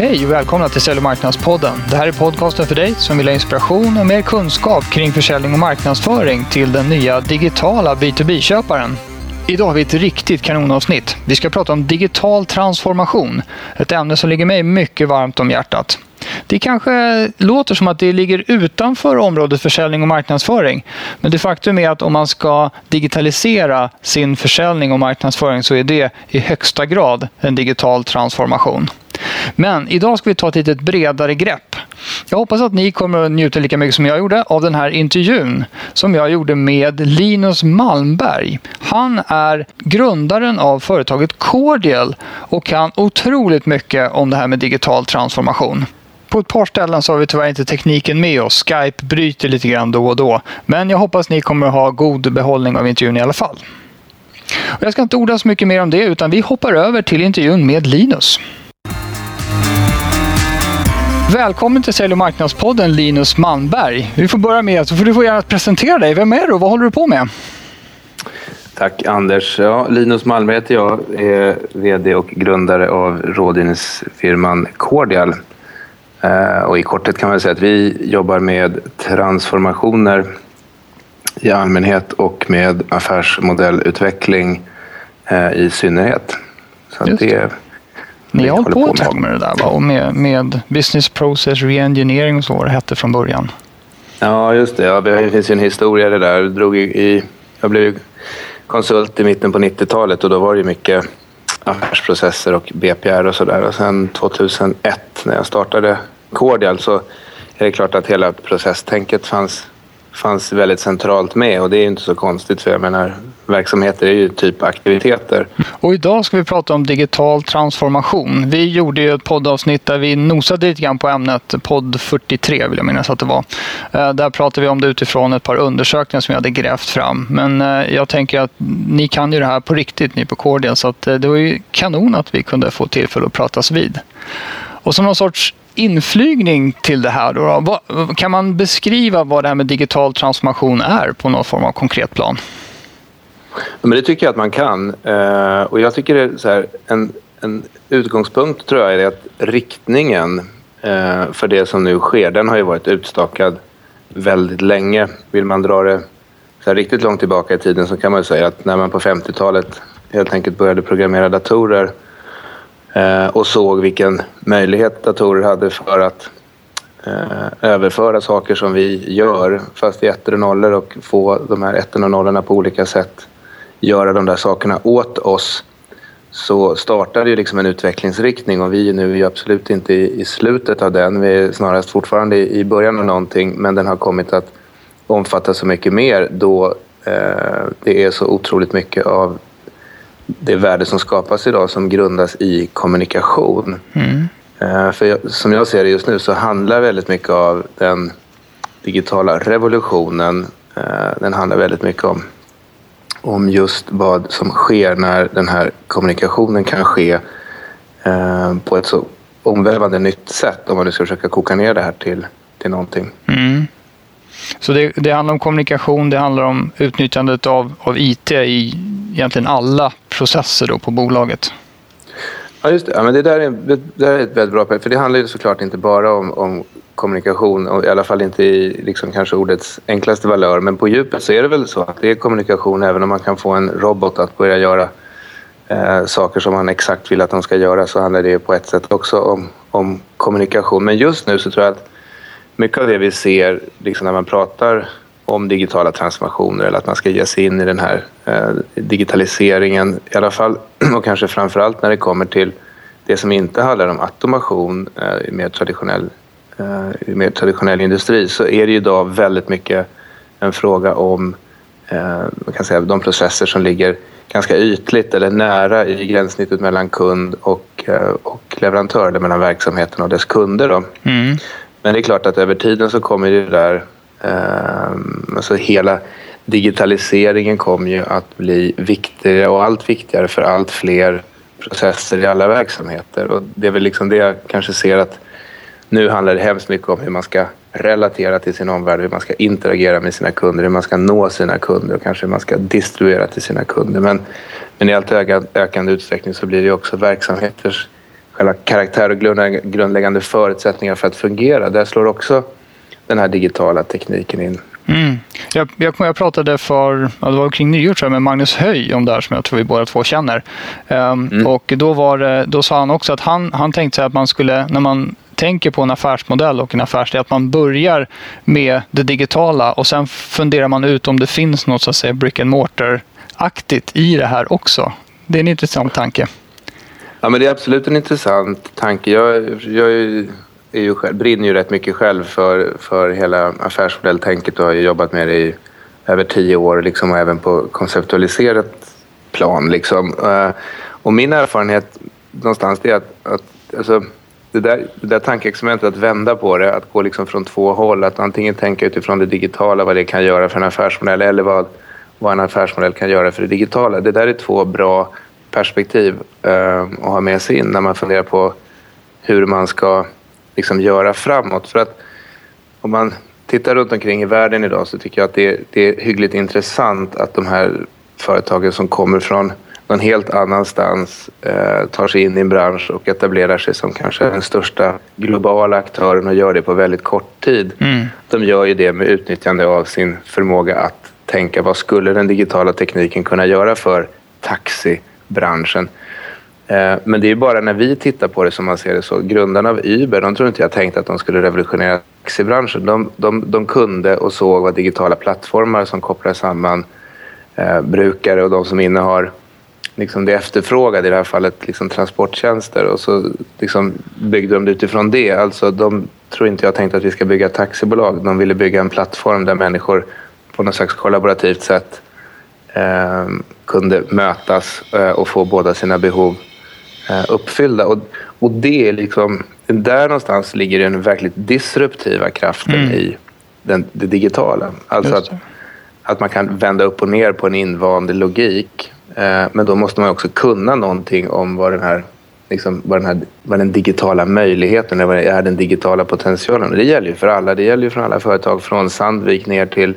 Hej och välkomna till Sälj och marknadspodden. Det här är podcasten för dig som vill ha inspiration och mer kunskap kring försäljning och marknadsföring till den nya digitala B2B-köparen. Idag har vi ett riktigt kanonavsnitt. Vi ska prata om digital transformation. Ett ämne som ligger mig mycket varmt om hjärtat. Det kanske låter som att det ligger utanför området försäljning och marknadsföring. Men det faktum är att om man ska digitalisera sin försäljning och marknadsföring så är det i högsta grad en digital transformation. Men idag ska vi ta ett lite bredare grepp. Jag hoppas att ni kommer att njuta lika mycket som jag gjorde av den här intervjun som jag gjorde med Linus Malmberg. Han är grundaren av företaget Cordial och kan otroligt mycket om det här med digital transformation. På ett par ställen så har vi tyvärr inte tekniken med oss. Skype bryter lite grann då och då. Men jag hoppas ni kommer att ha god behållning av intervjun i alla fall. Och jag ska inte orda så mycket mer om det utan vi hoppar över till intervjun med Linus. Välkommen till Sälj och marknadspodden Linus Malmberg. Vi får börja med, så får du få gärna presentera dig. Vem är du och vad håller du på med? Tack Anders. Ja, Linus Malmberg heter jag, är VD och grundare av rådgivningsfirman Cordial. Eh, och I korthet kan man säga att vi jobbar med transformationer i allmänhet och med affärsmodellutveckling eh, i synnerhet. Så det ni har hållit på ett tag med det där va? Och med, med business process reengineering och så vad det hette från början. Ja, just det. Ja, det finns ju en historia det där. Jag, drog i, jag blev konsult i mitten på 90-talet och då var det mycket affärsprocesser och BPR och sådär. Och sen 2001 när jag startade Cordial så är det klart att hela processtänket fanns fanns väldigt centralt med och det är inte så konstigt för jag menar verksamheter är ju typ aktiviteter. Och idag ska vi prata om digital transformation. Vi gjorde ju ett poddavsnitt där vi nosade lite grann på ämnet, podd 43 vill jag minnas att det var. Eh, där pratade vi om det utifrån ett par undersökningar som vi hade grävt fram. Men eh, jag tänker att ni kan ju det här på riktigt, ni på Cordial, så att eh, det var ju kanon att vi kunde få tillfälle att pratas vid. Och som någon sorts inflygning till det här. Då, kan man beskriva vad det här med digital transformation är på någon form av konkret plan? Men det tycker jag att man kan. Eh, och jag tycker det är så här, en, en utgångspunkt tror jag är att riktningen eh, för det som nu sker, den har ju varit utstakad väldigt länge. Vill man dra det så riktigt långt tillbaka i tiden så kan man säga att när man på 50-talet helt enkelt började programmera datorer Eh, och såg vilken möjlighet datorer hade för att eh, överföra saker som vi gör, fast i ettor och nollor och få de här ettorna och nollorna på olika sätt göra de där sakerna åt oss så startade ju liksom en utvecklingsriktning och vi är nu absolut inte i, slutet av den. Vi är snarast fortfarande i början av någonting men den har kommit att omfatta så mycket mer då eh, det är så otroligt mycket av det värde som skapas idag som grundas i kommunikation. Mm. Eh, för jag, som jag ser det just nu så handlar väldigt mycket av den digitala revolutionen, eh, den handlar väldigt mycket om, om just vad som sker när den här kommunikationen kan ske eh, på ett så omvälvande nytt sätt om man nu ska försöka koka ner det här till, till någonting. Mm. Så det, det, handlar om kommunikation, det handlar om utnyttjandet av, av IT i egentligen alla processer då på bolaget. Ja, just det. Ja, men det, där är, det där är ett väldigt bra För det handlar ju såklart inte bara om, om kommunikation, och i alla fall inte i liksom kanske ordets enklaste valör. Men på djupet så är det väl så att det är kommunikation även om man kan få en robot att börja göra eh, saker som man exakt vill att de ska göra så handlar det på ett sätt också om, om kommunikation. Men just nu så tror jag att mycket av det vi ser liksom när man pratar om digitala transformationer eller att man ska ge sig in i den här digitaliseringen i alla fall och kanske framför allt när det kommer till det som inte handlar om automation eh, i mer traditionell, eh, i mer traditionell industri så är det idag väldigt mycket en fråga om man kan säga, de processer som ligger ganska ytligt eller nära i gränssnittet mellan kund och, och leverantör eller mellan verksamheten och dess kunder. Då. Mm. Men det är klart att över tiden så kommer det där alltså hela digitaliseringen kommer ju att bli viktigare och allt viktigare för allt fler processer i alla verksamheter. Och det är väl liksom det jag kanske ser att nu handlar det hemskt mycket om hur man ska relatera till sin omvärld, hur man ska interagera med sina kunder, hur man ska nå sina kunder och kanske hur man ska distribuera till sina kunder. Men, men i allt ökande utsträckning så blir det också verksamheters själva karaktär och grundläggande förutsättningar för att fungera. Där slår också den här digitala tekniken in. Mm. Jag, jag, jag, pratade för, ja, det var kring nyår tror jag, med Magnus Höj om det här som jag tror vi båda två känner. Um, mm. Och då, var då sa han också att han, han tänkte sig att man skulle, när man tänker på en affärsmodell och en affärsidé, att man börjar med det digitala och sen funderar man ut om det finns något så att säga brick and mortar-aktigt i det här också. Det är en intressant tanke. Ja, men det är absolut en intressant tanke. Jag, jag är ju brinner ju rätt mycket själv för, för hela affärsmodelltänket och har jobbat med det i över tio år liksom, och även på konceptualiserat plan. Liksom. Eh, och min erfarenhet någonstans är att, att alltså, det, där, det där tankeexperimentet att vända på det, att gå liksom från två håll, att antingen tänka utifrån det digitala, vad det kan göra för en affärsmodell eller vad, vad en affärsmodell kan göra för det digitala. Det där är två bra perspektiv eh, att ha med sig in när man funderar på hur man ska liksom göra framåt. För att om man tittar runt omkring i världen idag så tycker jag att det, det är hyggligt intressant att de här företagen som kommer från någon helt annanstans eh, tar sig in i en bransch och etablerar sig som kanske den största globala aktören och gör det på väldigt kort tid. Mm. De gör ju det med utnyttjande av sin förmåga att tänka vad skulle den digitala tekniken kunna göra för taxibranschen? Eh, men det är bara när vi tittar på det som man ser det så. Grundarna av Uber, de tror inte jag tänkte att de skulle revolutionera taxibranschen. De, de, de kunde och såg vad digitala plattformar som kopplar samman eh, brukare och de som innehar liksom det efterfrågade, i det här fallet liksom transporttjänster. Och så liksom byggde de det utifrån det. Alltså de tror inte jag tänkte att vi ska bygga taxibolag. De ville bygga en plattform där människor på något slags kollaborativt sätt eh, kunde mötas eh, och få båda sina behov uppfyllda. Och, och det är liksom, där någonstans ligger den verkligt disruptiva kraften mm. i den, det digitala. Alltså att, att man kan vända upp och ner på en invand logik Eh, men då måste man också kunna någonting om vad den här liksom, vad, den här, vad den digitala möjligheten vad är den digitala potentialen. Det gäller ju för alla. Det gäller ju för alla företag från Sandvik ner till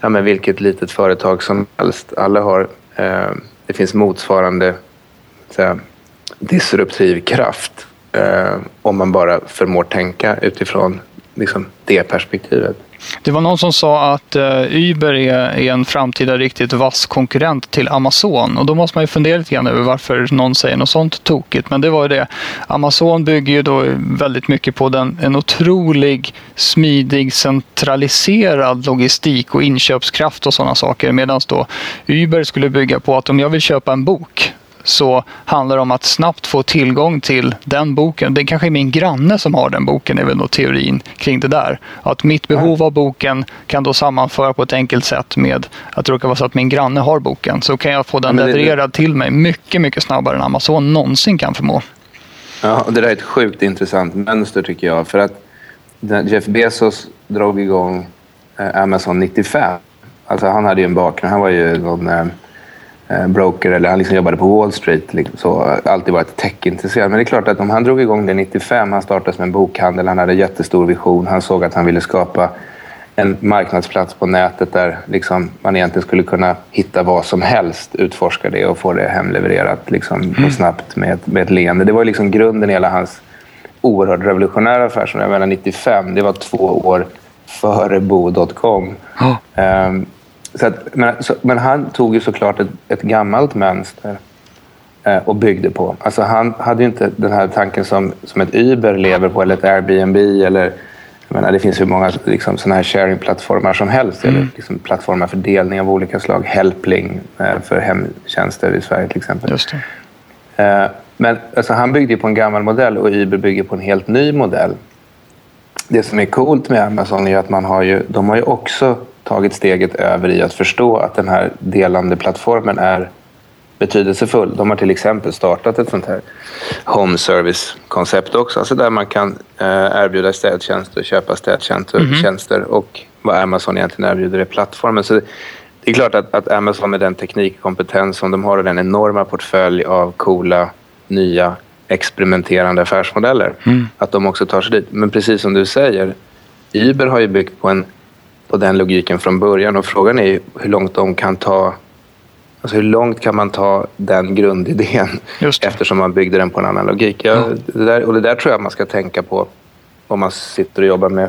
ja, men vilket litet företag som helst. Alla har, eh, det finns motsvarande säga, disruptiv kraft eh, om man bara förmår tänka utifrån liksom, det perspektivet. Det var någon som sa att eh, Uber är, är, en framtida riktigt vass konkurrent till Amazon. Och då måste man ju fundera lite grann över varför någon säger något sånt tokigt. Men det var ju det. Amazon bygger ju då väldigt mycket på den, en otrolig, smidig, centraliserad logistik och inköpskraft och sådana saker. Medan då Uber skulle bygga på att om jag vill köpa en bok så handlar det om att snabbt få tillgång till den boken. Det kanske är min granne som har den boken, är väl då teorin kring det där. Att mitt behov av boken kan då sammanföra på ett enkelt sätt med att det råkar vara så att min granne har boken. Så kan jag få den levererad till mig mycket, mycket snabbare än Amazon någonsin kan förmå. Ja, det där är ett sjukt intressant mönster tycker jag. För att Jeff Bezos drog igång eh, Amazon 95. Alltså han hade ju en bakgrund. Han var ju någon eh, broker eller han liksom jobbade på Wall Street. Liksom, så alltid varit techintresserad. Men det är klart att om han drog igång det 95, han startade som en bokhandel, han hade jättestor vision. Han såg att han ville skapa en marknadsplats på nätet där liksom man egentligen skulle kunna hitta vad som helst, utforska det och få det hemlevererat liksom, mm. snabbt med, med ett leende. Det var liksom grunden i hela hans oerhört revolutionära affär. Jag menar 95, det var två år före bo.com. Oh. Um, så att, men, så, men, han tog ju såklart ett, ett gammalt mönster eh, och byggde på. Alltså han hade ju inte den här tanken som, som ett Uber lever på eller ett Airbnb eller menar, det finns ju många liksom, sådana här sharingplattformar som helst. Mm. Eller liksom, plattformar för delning av olika slag. Helpling eh, för hemtjänster i Sverige till exempel. Just eh, men alltså, han byggde på en gammal modell och Uber bygger på en helt ny modell. Det som är coolt med Amazon är att man har ju, de har ju också tagit steget över i att förstå att den här delande plattformen är betydelsefull. De har till exempel startat ett sånt här home service-koncept också, alltså där man kan eh, erbjuda städtjänster, köpa städtjänster mm -hmm. och vad Amazon egentligen erbjuder är plattformen. Så det är klart att, att Amazon med den teknikkompetens som de har och den enorma portfölj av coola, nya, experimenterande affärsmodeller, mm. att de också tar sig dit. Men precis som du säger, Uber har ju byggt på en på den logiken från början och frågan är hur långt de kan ta Alltså hur långt kan man ta den grundidén eftersom man byggde den på en annan logik? Ja, det där, och det där tror jag man ska tänka på om man sitter och jobbar med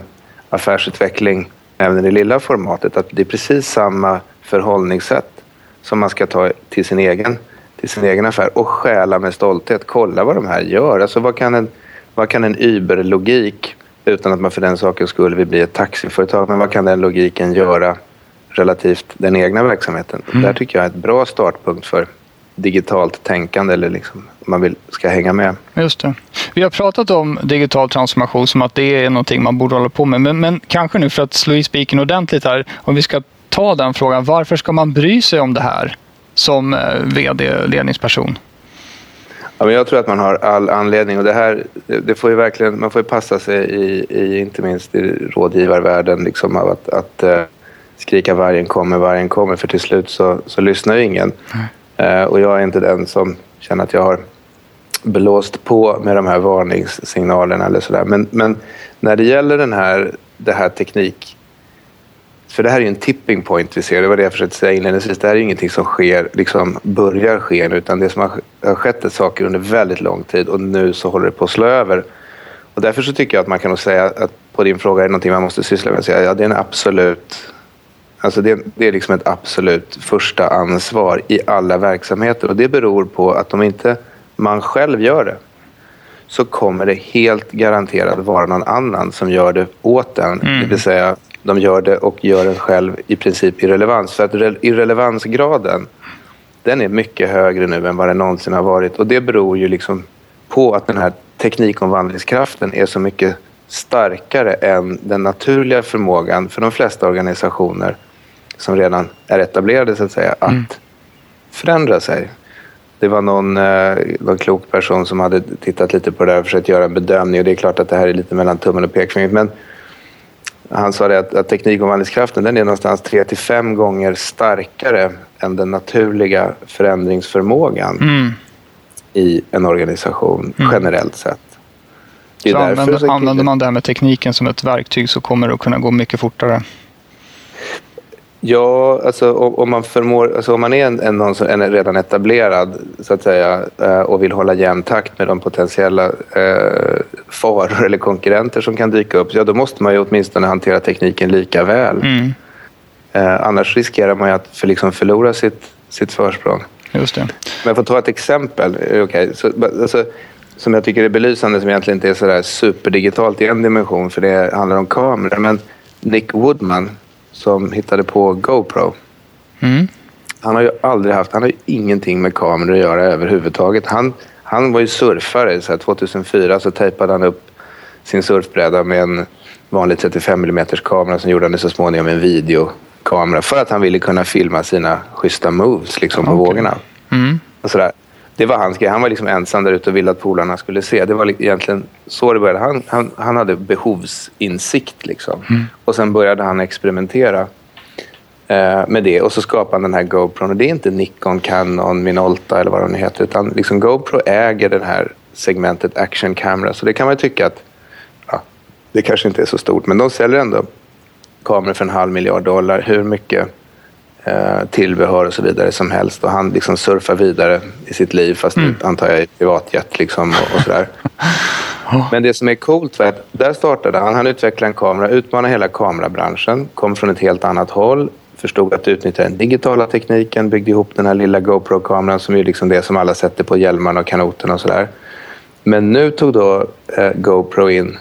affärsutveckling även i det lilla formatet. Att det är precis samma förhållningssätt som man ska ta till sin egen, till sin egen affär och stjäla med stolthet. Kolla vad de här gör. Alltså vad kan en, vad kan en Uber-logik, utan att man för den sakens skull vill bli ett taxiföretag, men vad kan den logiken göra relativt den egna verksamheten? Mm. Där tycker jag är ett bra startpunkt för digitalt tänkande eller liksom, om man vill, ska hänga med. Just det. Vi har pratat om digital transformation som att det är någonting man borde hålla på med. Men, men kanske nu för att slå i spiken ordentligt här, om vi ska ta den frågan. Varför ska man bry sig om det här som eh, vd-ledningsperson? Ja, men jag tror att man har all anledning och det här, det får ju verkligen, man får ju passa sig i, i inte minst i rådgivarvärlden liksom av att, att uh, skrika vargen kommer, vargen kommer för till slut så, så lyssnar ju ingen. Uh, och jag är inte den som känner att jag har blåst på med de här varningssignalerna eller sådär. Men, men när det gäller den här, det här teknik för det här är en tipping point vi ser, det var det jag försökte säga inledningsvis. Det här är ingenting som sker, liksom börjar ske utan det som har, har skett är saker under väldigt lång tid och nu så håller det på att slå över. Och därför så tycker jag att man kan nog säga att på din fråga är det någonting man måste syssla med. Säga, ja, det är en absolut Alltså det, det, är liksom ett absolut första ansvar i alla verksamheter och det beror på att om inte man själv gör det så kommer det helt garanterat vara någon annan som gör det åt en. Mm. Det vill säga de gör det och gör den själv i princip irrelevans. För att irrelevansgraden den är mycket högre nu än vad den någonsin har varit. Och det beror ju liksom på att den här teknikomvandlingskraften är så mycket starkare än den naturliga förmågan för de flesta organisationer som redan är etablerade så att säga, att mm. förändra sig. Det var någon, eh, någon klok person som hade tittat lite på det här och försökt göra en bedömning och det är klart att det här är lite mellan tummen och pekfingret men han sa det att, att teknikomvandlingskraften den är någonstans 3 till 5 gånger starkare än den naturliga förändringsförmågan mm. i en organisation mm. generellt sett. Så använder, så använder man det här med tekniken som ett verktyg så kommer det att kunna gå mycket fortare. Ja, alltså om man förmår, alltså om man är en, en, är redan etablerad så att säga eh, och vill hålla jämn takt med de potentiella eh, faror eller konkurrenter som kan dyka upp, ja då måste man ju åtminstone hantera tekniken lika väl. Mm. Eh, annars riskerar man ju att för, liksom förlora sitt, sitt försprång. Just det. Men för att ta ett exempel, okay, så, alltså, som jag tycker är belysande, som egentligen inte är så där superdigitalt i en dimension, för det handlar om kameror. Men Nick Woodman, som hittade på GoPro. Mm. Han har ju aldrig haft, han har ju ingenting med kameror att göra överhuvudtaget. Han, han var ju surfare. Så 2004 så tejpade han upp sin surfbräda med en vanlig 35 mm kamera. Sen gjorde han det så småningom en videokamera för att han ville kunna filma sina schyssta moves liksom, på okay. vågorna. Mm. Och sådär det var hans grej. Han var liksom ensam där ute och ville att polarna skulle se. Det var egentligen så det började. Han, han, han hade behovsinsikt. Liksom. Mm. Och sen började han experimentera eh, med det. Och så skapade han den här GoPro. Och det är inte Nikon, Canon, Minolta eller vad de heter. Utan liksom GoPro äger det här segmentet action camera. Så det kan man tycka att ja, det kanske inte är så stort. Men de säljer ändå kameror för en halv miljard dollar. Hur mycket tillbehör och så vidare som helst. Och han liksom surfar vidare i sitt liv, fast mm. antar jag i privatjet liksom och, och sådär. Men det som är coolt var att där startade han. Han utvecklade en kamera, utmanade hela kamerabranschen, kom från ett helt annat håll, förstod att utnyttja den digitala tekniken, byggde ihop den här lilla GoPro-kameran som är liksom det som alla sätter på hjälmarna och kanoten och sådär. Men nu tog då eh, GoPro in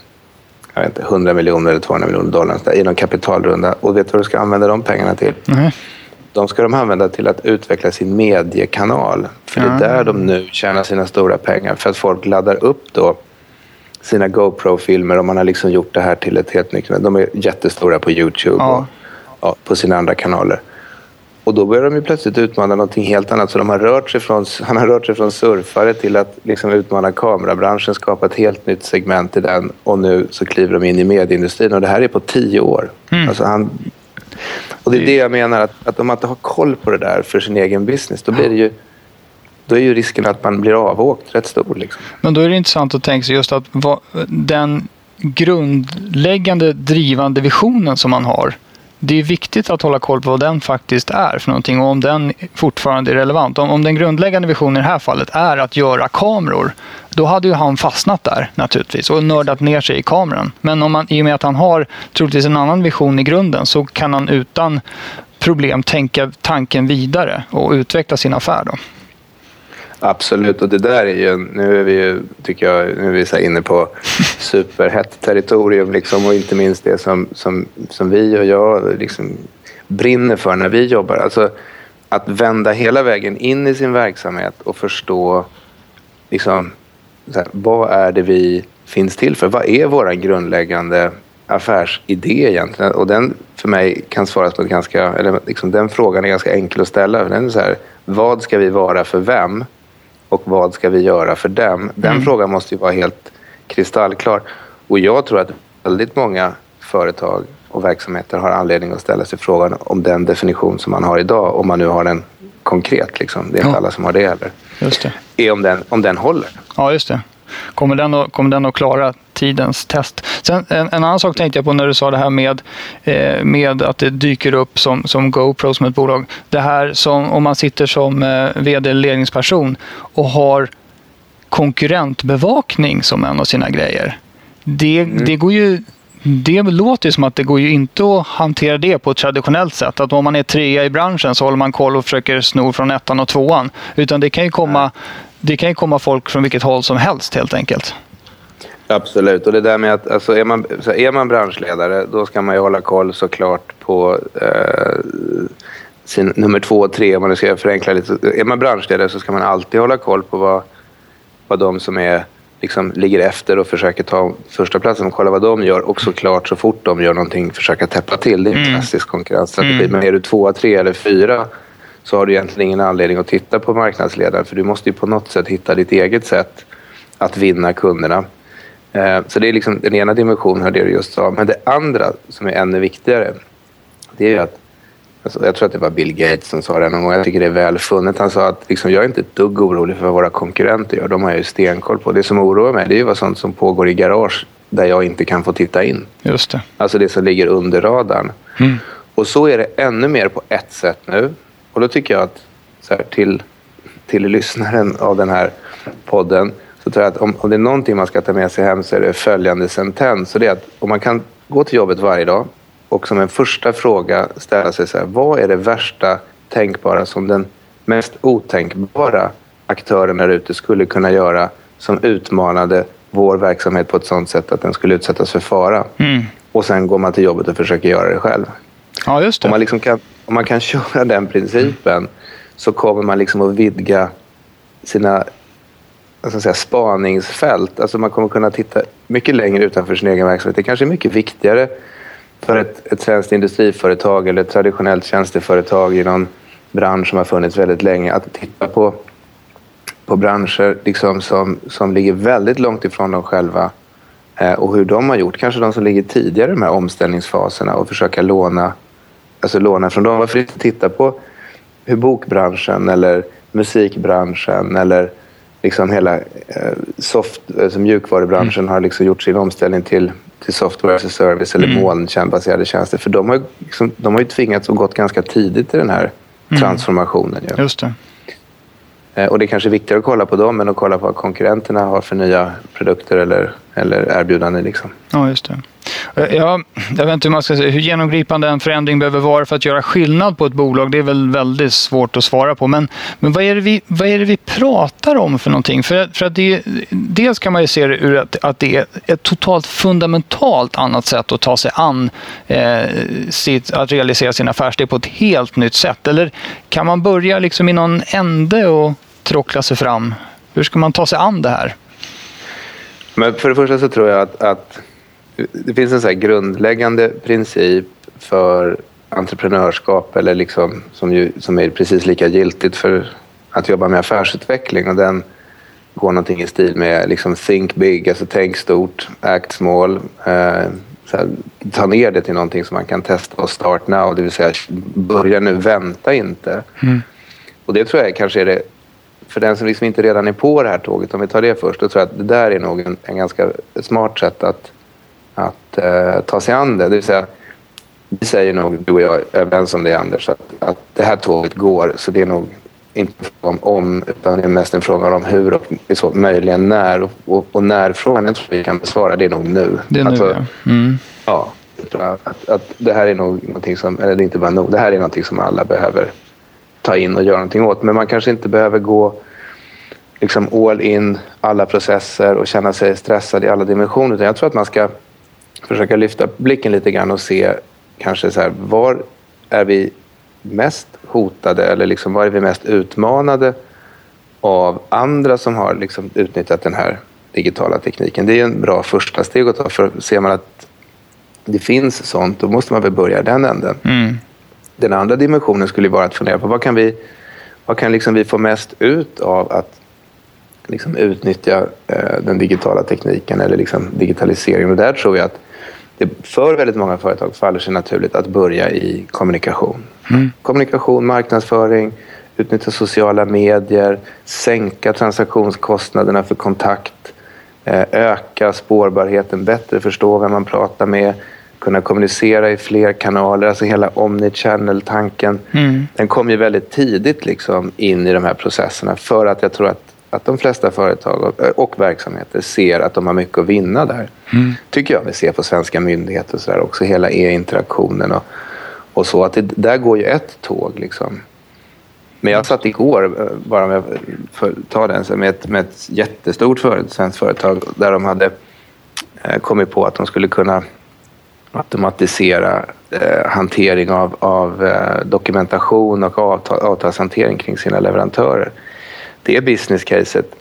jag vet inte, 100 miljoner eller 200 miljoner dollar i någon kapitalrunda. Och vet du vad du ska använda de pengarna till? Mm de ska de använda till att utveckla sin mediekanal. För det är där de nu tjänar sina stora pengar. För att folk laddar upp då sina GoPro-filmer och man har liksom gjort det här till ett helt nytt... De är jättestora på Youtube ja. och ja, på sina andra kanaler. Och då börjar de ju plötsligt utmana någonting helt annat. Så de har rört sig från, han har rört sig från surfare till att liksom utmana kamerabranschen, skapa ett helt nytt segment i den. Och nu så kliver de in i medieindustrin. Och det här är på tio år. Mm. Alltså han och det är det jag menar, att, att om man inte har koll på det där för sin egen business, då blir det ju då är ju risken att man blir avåkt rätt stor. Liksom. Men då är det intressant att tänka sig just att den grundläggande drivande visionen som man har det är viktigt att hålla koll på vad den faktiskt är för någonting och om den fortfarande är relevant. Om, om den grundläggande visionen i det här fallet är att göra kameror, då hade ju han fastnat där naturligtvis och nördat ner sig i kameran. Men om man, i och med att han har troligtvis en annan vision i grunden så kan han utan problem tänka tanken vidare och utveckla sin affär. Då. Absolut, och det där är ju, nu är vi ju, tycker jag, nu är vi så inne på superhett territorium liksom och inte minst det som, som, som vi och jag liksom brinner för när vi jobbar. Alltså att vända hela vägen in i sin verksamhet och förstå liksom, här, vad är det vi finns till för? Vad är vår grundläggande affärsidé egentligen? Och den för mig kan svaras på ett ganska, eller liksom, den frågan är ganska enkel att ställa. Den är så här, vad ska vi vara för vem? Och vad ska vi göra för dem? Den mm. frågan måste ju vara helt kristallklar. Och jag tror att väldigt många företag och verksamheter har anledning att ställa sig frågan om den definition som man har idag, om man nu har den konkret. Liksom. Det är inte ja. alla som har det heller. Just det. Är om den, om den håller. Ja, just det. Kommer den att, kommer den att klara tidens test? Sen, en, en annan sak tänkte jag på när du sa det här med, eh, med att det dyker upp som, som GoPro som ett bolag. Det här som om man sitter som eh, vd eller ledningsperson och har konkurrentbevakning som en av sina grejer. Det, mm. det går ju det låter som att det går ju inte att hantera det på ett traditionellt sätt. Att om man är trea i branschen så håller man koll och försöker sno från ettan och tvåan. Utan det kan ju komma det kan ju komma folk från vilket håll som helst helt enkelt. Absolut. Och det där med att alltså, är, man, är man branschledare då ska man ju hålla koll såklart på eh, sin nummer två och tre om man ska förenkla lite. Är man branschledare så ska man alltid hålla koll på vad, vad de som är, liksom, ligger efter och försöker ta första platsen. Kolla vad de gör och såklart så fort de gör någonting försöka täppa till. Det är en mm. klassisk konkurrensstrategi. Mm. Men är du två, tre eller fyra så har du egentligen ingen anledning att titta på marknadsledaren för du måste ju på något sätt hitta ditt eget sätt att vinna kunderna. Eh, så det är liksom den ena dimensionen av det du just sa. Men det andra som är ännu viktigare det är att Alltså, jag tror att det var Bill Gates som sa det någon gång. Jag tycker det är väl funnet. Han sa att liksom, jag är inte ett dugg orolig för vad våra konkurrenter gör. De har jag ju stenkoll på. Det som oroar mig det är ju vad sånt som pågår i garage där jag inte kan få titta in. Just det. Alltså det som ligger under radarn. Mm. Och så är det ännu mer på ett sätt nu. Och då tycker jag att så här, till, till lyssnaren av den här podden så tror jag att om, om det är någonting man ska ta med sig hem så är det följande sentens. Och det är att om man kan gå till jobbet varje dag och som en första fråga ställa sig så här, vad är det värsta tänkbara som den mest otänkbara aktören där ute skulle kunna göra som utmanade vår verksamhet på ett sådant sätt att den skulle utsättas för fara. Mm. Och sen går man till jobbet och försöker göra det själv. Ja, just det. Om man, liksom kan, om man kan köra den principen så kommer man liksom att vidga sina alltså säga, spaningsfält. Alltså man kommer kunna titta mycket längre utanför sin egen verksamhet. Det kanske är mycket viktigare för ett, ett svenskt industriföretag eller ett traditionellt tjänsteföretag i någon bransch som har funnits väldigt länge att titta på, på branscher liksom som, som ligger väldigt långt ifrån dem själva eh, och hur de har gjort. Kanske de som ligger tidigare i de här omställningsfaserna och försöka låna, alltså låna från dem. Varför inte titta på hur bokbranschen eller musikbranschen eller liksom hela eh, soft, alltså mjukvarubranschen mm. har liksom gjort sin omställning till, till software as a service eller mm. molnbaserade tjänster. För de har, liksom, de har ju tvingats och gått ganska tidigt i den här mm. transformationen. Ja. Just det. Eh, och det är kanske viktigare att kolla på dem än att kolla på vad konkurrenterna har för nya produkter eller, eller erbjudanden. Liksom. Ja, just det. Eh, ja, jag vet inte hur man ska säga, hur genomgripande en förändring behöver vara för att göra skillnad på ett bolag. Det är väl väldigt svårt att svara på. Men, men vad, är det vi, vad är det vi pratar om för någonting? För, för att det, dels kan man ju se det ur att, att det är ett totalt fundamentalt annat sätt att ta sig an eh, sitt, att realisera sin affärsidé på ett helt nytt sätt. Eller kan man börja liksom i någon ände och tråckla sig fram? Hur ska man ta sig an det här? Men för det första så tror jag att, att det finns en så grundläggande princip för entreprenörskap eller liksom, som, ju, som är precis lika giltigt för att jobba med affärsutveckling. Och den går någonting i stil med liksom think big, alltså tänk stort, act small. Eh, här, ta ner det till någonting som man kan testa och start now, det vill säga börja nu, vänta inte. Mm. Och det tror jag kanske är det, för den som liksom inte redan är på det här tåget, om vi tar det först, då tror jag att det där är nog en, en ganska smart sätt att att eh, ta sig an det. Det vill säga, vi säger nog, du och jag överens om det Anders, att, att det här tåget går. Så det är nog inte en fråga om om, utan det är mest en fråga om hur och så, möjligen när. Och, och, och när-frågan jag tror vi kan besvara, det är nog nu. Det är nu, alltså, ja. Mm. ja att, att det här är nog någonting som, eller det är inte bara nog, det här är någonting som alla behöver ta in och göra någonting åt. Men man kanske inte behöver gå liksom all in, alla processer och känna sig stressad i alla dimensioner. Utan jag tror att man ska försöka lyfta blicken lite grann och se kanske så här, var är vi mest hotade eller liksom, var är vi mest utmanade av andra som har liksom utnyttjat den här digitala tekniken. Det är en bra första steg att ta för ser man att det finns sånt, då måste man väl börja i den änden. Mm. Den andra dimensionen skulle vara att fundera på vad kan vi, vad kan liksom vi få mest ut av att liksom utnyttja eh, den digitala tekniken eller liksom digitaliseringen. Och där tror jag att det för väldigt många företag faller sig naturligt att börja i kommunikation. Mm. Kommunikation, marknadsföring, utnyttja sociala medier, sänka transaktionskostnaderna för kontakt, eh, öka spårbarheten, bättre förstå vem man pratar med, kunna kommunicera i fler kanaler. Alltså hela omnichannel-tanken. Mm. Den kom ju väldigt tidigt liksom in i de här processerna för att jag tror att att de flesta företag och, och verksamheter ser att de har mycket att vinna där. Mm. tycker jag vi ser på svenska myndigheter och så där också. Hela e-interaktionen och, och så. Att det, där går ju ett tåg liksom. Men jag satt igår, eh, bara med, för, ta den, med ett, med ett jättestort företag, svenskt företag där de hade eh, kommit på att de skulle kunna automatisera eh, hantering av, av eh, dokumentation och avtal, avtalshantering kring sina leverantörer det business-caset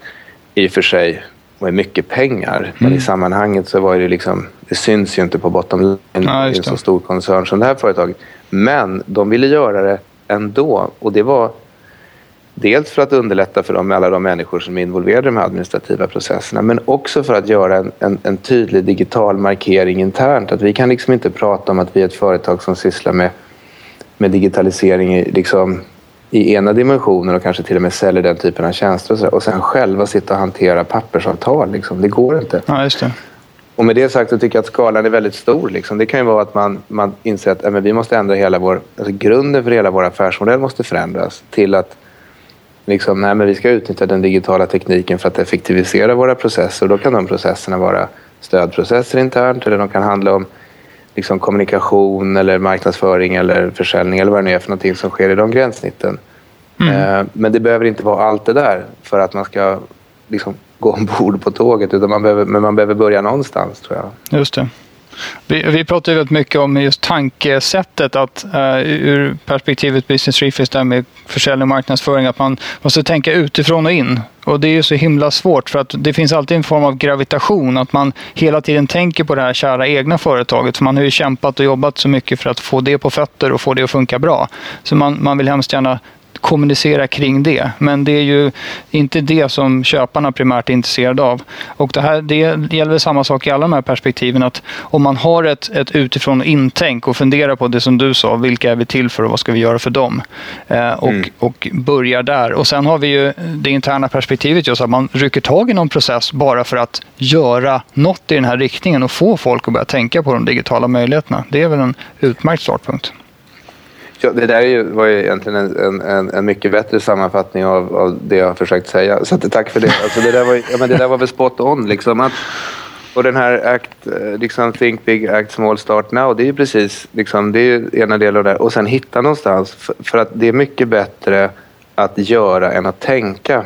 i och för sig var mycket pengar. Mm. Men i mm. sammanhanget så var det liksom, det syns ju inte på bottom line i en så stor koncern som det här företaget. Men de ville göra det ändå. Och det var dels för att underlätta för dem, alla de människor som är involverade i de här administrativa processerna, men också för att göra en, en, en, tydlig digital markering internt. Att vi kan liksom inte prata om att vi är ett företag som sysslar med, med digitalisering liksom, i ena dimensionen och kanske till och med säljer den typen av tjänster och, så och sen själva sitta och hantera pappersavtal. Liksom. Det går inte. Ja, just det. Och med det sagt så tycker jag att skalan är väldigt stor. Liksom. Det kan ju vara att man, man inser att äh, vi måste ändra hela vår... Alltså grunden för hela vår affärsmodell måste förändras till att liksom, nej, men vi ska utnyttja den digitala tekniken för att effektivisera våra processer. Och då kan de processerna vara stödprocesser internt eller de kan handla om liksom kommunikation eller marknadsföring eller försäljning eller vad det nu är för någonting som sker i de gränssnitten. Mm. Eh, men det behöver inte vara allt det där för att man ska liksom gå ombord på tåget. Utan man behöver, men man behöver börja någonstans tror jag. Just det. Vi, vi pratar ju väldigt mycket om just tankesättet att uh, ur perspektivet Business Refis där med försäljning och marknadsföring att man måste tänka utifrån och in. Och det är ju så himla svårt för att det finns alltid en form av gravitation att man hela tiden tänker på det här kära egna företaget. För man har ju kämpat och jobbat så mycket för att få det på fötter och få det att funka bra. Så man, man vill hemskt gärna kommunicera kring det. Men det är ju inte det som köparna primärt är intresserade av. Och det, här, det gäller samma sak i alla de här perspektiven. Att om man har ett, ett utifrån intänk och funderar på det som du sa. Vilka är vi till för och vad ska vi göra för dem? Eh, och, mm. och börjar där. Och sen har vi ju det interna perspektivet just att man rycker tag i någon process bara för att göra något i den här riktningen och få folk att börja tänka på de digitala möjligheterna. Det är väl en utmärkt startpunkt. Ja, det där ju, var ju egentligen en, en, en, mycket bättre sammanfattning av, av det jag har försökt säga. Så tack för det. Alltså, det, där var, ja, men det där var väl spot on. Liksom, att, och den här act, eh, liksom, Think Big, Act Small, Start Now. Det är ju precis liksom, det är ena delen av det. Och sen hitta någonstans. För, för, att det är mycket bättre att göra än att tänka.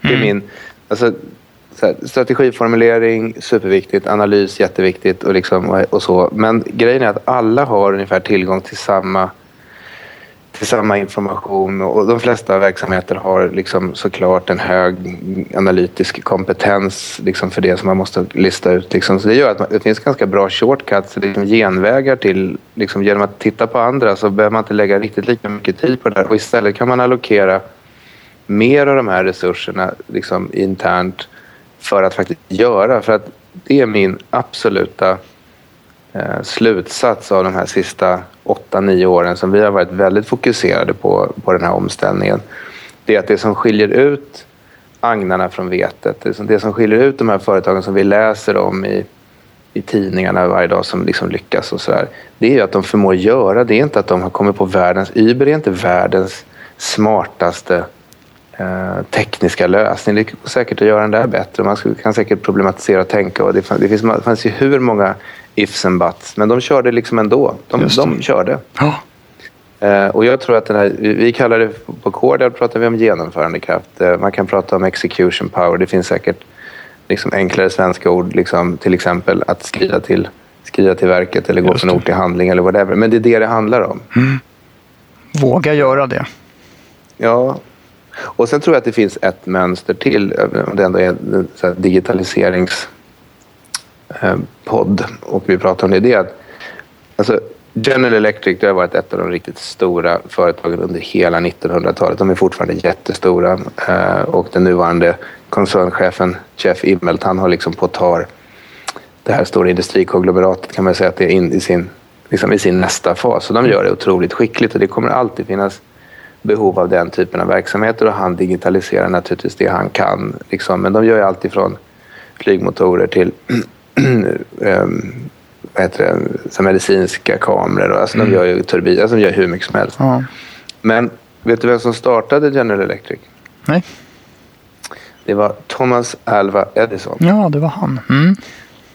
Det är mm. min... Alltså, här, strategiformulering, superviktigt. Analys, jätteviktigt. Och, liksom, och så. Men grejen är att alla har ungefär tillgång till samma samma information och de flesta verksamheter har liksom såklart en hög analytisk kompetens liksom för det som man måste lista ut. Liksom. Så det gör att det finns ganska bra shortcuts, liksom genvägar till, liksom, genom att titta på andra så behöver man inte lägga riktigt lika mycket tid på det där och istället kan man allokera mer av de här resurserna liksom, internt för att faktiskt göra. För att det är min absoluta Eh, slutsats av de här sista åtta, nio åren som vi har varit väldigt fokuserade på, på den här omställningen. Det är att det som skiljer ut agnarna från vetet, det som, det som skiljer ut de här företagen som vi läser om i, i tidningarna varje dag som liksom lyckas och sådär. Det är ju att de förmår göra, det är inte att de har kommit på världens, Uber är inte världens smartaste eh, tekniska lösning. Det går säkert att göra den där bättre. Man kan säkert problematisera och tänka. Och det, fanns, det, finns, det fanns ju hur många ifs and buts, men de körde liksom ändå. De, de körde. Ja. Eh, och jag tror att den här, vi kallar det, på Cordial pratar vi om genomförandekraft. Eh, man kan prata om execution power. Det finns säkert liksom enklare svenska ord, liksom, till exempel att skriva till, skriva till verket eller gå från ord till handling eller whatever. Men det är det det handlar om. Mm. Våga göra det. Ja, och sen tror jag att det finns ett mönster till. Det ändå är en Eh, podd och vi pratar om det. det är att, alltså, General Electric det har varit ett av de riktigt stora företagen under hela 1900-talet. De är fortfarande jättestora eh, och den nuvarande koncernchefen Jeff Immelt han har liksom på tar det här stora industrikonglomeratet kan man säga att det är in i sin, liksom i sin nästa fas. Så de gör det otroligt skickligt och det kommer alltid finnas behov av den typen av verksamheter och han digitaliserar naturligtvis det han kan. Liksom. Men de gör ju allt ifrån flygmotorer till vad heter det, så medicinska kameror. Och, alltså, mm. De gör ju turbiner, alltså, de gör hur mycket som helst. Ja. Men vet du vem som startade General Electric? Nej. Det var Thomas Alva Edison. Ja, det var han. Mm.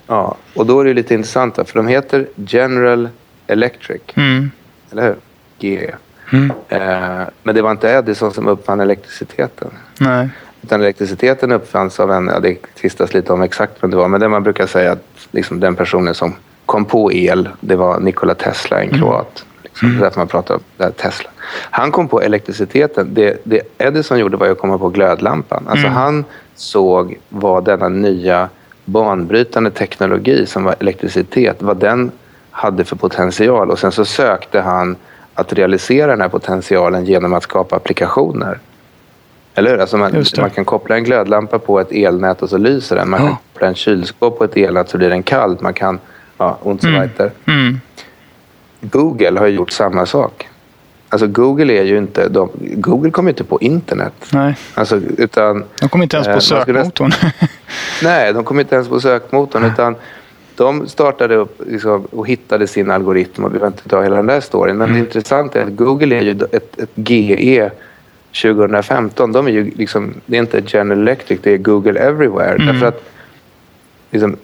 Ja, och då är det lite intressant för de heter General Electric. Mm. Eller hur? GE. Mm. Eh, men det var inte Edison som uppfann elektriciteten. Nej. Utan elektriciteten uppfanns av en, ja, det tvistas lite om exakt vem det var, men det man brukar säga att liksom den personen som kom på el, det var Nikola Tesla, en mm. kroat. Liksom. Mm. Det är därför man pratar om Tesla. Han kom på elektriciteten. Det, det Edison gjorde var att komma på glödlampan. Alltså mm. Han såg vad denna nya banbrytande teknologi som var elektricitet, vad den hade för potential. Och sen så sökte han att realisera den här potentialen genom att skapa applikationer. Eller hur? Alltså man, man, kan koppla en glödlampa på ett elnät och så lyser den. Man ja. kan koppla en kylskåp på ett elnät så blir den kall. Man kan, ja, und so mm. weiter. Mm. Google har gjort samma sak. Alltså Google är ju inte... De, Google kommer inte på internet. Nej. Alltså, utan, de kommer inte ens på eh, sökmotorn. nej, de kommer inte ens på sökmotorn. Utan de startade upp liksom, och hittade sin algoritm. Och vi behöver inte ta hela den där storyn. Men mm. det intressanta är att Google är ju ett, ett GE 2015. De är ju liksom, det är inte General Electric, det är Google Everywhere. Mm. Därför att liksom,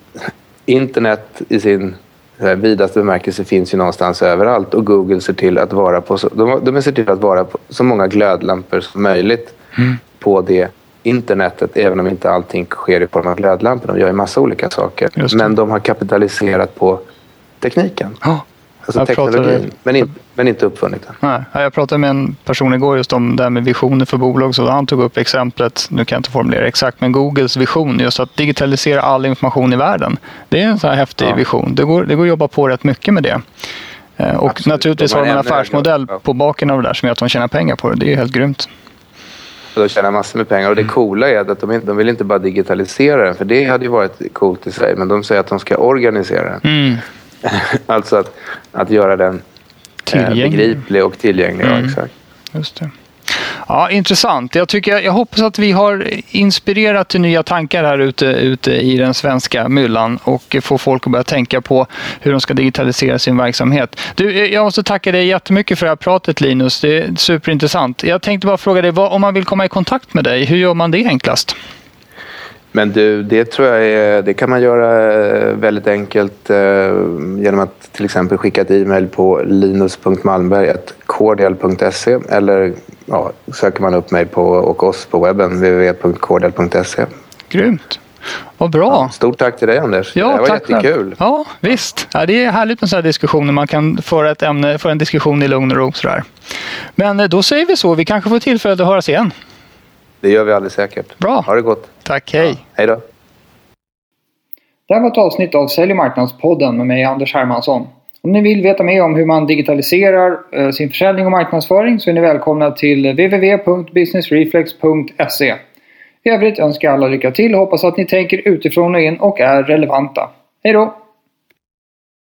internet i sin här, vidaste bemärkelse finns ju någonstans överallt och Google ser till att vara på så, de, de ser till att vara på så många glödlampor som möjligt mm. på det internetet, även om inte allting sker i form av glödlampor. De gör ju massa olika saker. Men de har kapitaliserat på tekniken. Oh. Alltså jag teknologin, pratade... men, in, men inte uppfunnit den. Nej, jag pratade med en person igår just om det här med visioner för bolag. Så han tog upp exemplet, nu kan jag inte formulera exakt, men Googles vision just att digitalisera all information i världen. Det är en sån här häftig ja. vision. Det går, det går att jobba på rätt mycket med det. Eh, och Absolut. naturligtvis har de en affärsmodell på baken av det där som gör att de tjänar pengar på det. Det är helt grymt. de tjänar massor med pengar. Och det mm. coola är att de, inte, de vill inte bara digitalisera den, för det hade ju varit coolt i sig, men de säger att de ska organisera den. Mm. alltså att, att göra den eh, begriplig och tillgänglig. Mm. Ja, exakt. Just det. Ja, intressant. Jag, tycker, jag hoppas att vi har inspirerat till nya tankar här ute, ute i den svenska myllan och få folk att börja tänka på hur de ska digitalisera sin verksamhet. Du, jag måste tacka dig jättemycket för det här pratet Linus. Det är superintressant. Jag tänkte bara fråga dig, vad, om man vill komma i kontakt med dig, hur gör man det enklast? Men du, det tror jag är, det kan man göra eh, väldigt enkelt eh, genom att till exempel skicka ett e-mail på linus.malmberg.cordial.se eller ja, söker man upp mig på, och oss på webben www.cordial.se. Grymt! Vad bra! Ja, stort tack till dig Anders. Ja, det var tack jättekul. Ja, visst. Ja, det är härligt med sådana här diskussioner. Man kan föra, ett ämne, föra en diskussion i lugn och ro. Sådär. Men eh, då säger vi så. Vi kanske får tillfälle att höras igen. Det gör vi alldeles säkert. Bra. Ha det gott. Tack, hej. Ja, hej då. Det här var ett avsnitt av Sälj och marknadspodden med mig Anders Hermansson. Om ni vill veta mer om hur man digitaliserar eh, sin försäljning och marknadsföring så är ni välkomna till www.businessreflex.se. I övrigt önskar jag alla lycka till och hoppas att ni tänker utifrån och in och är relevanta. Hej då!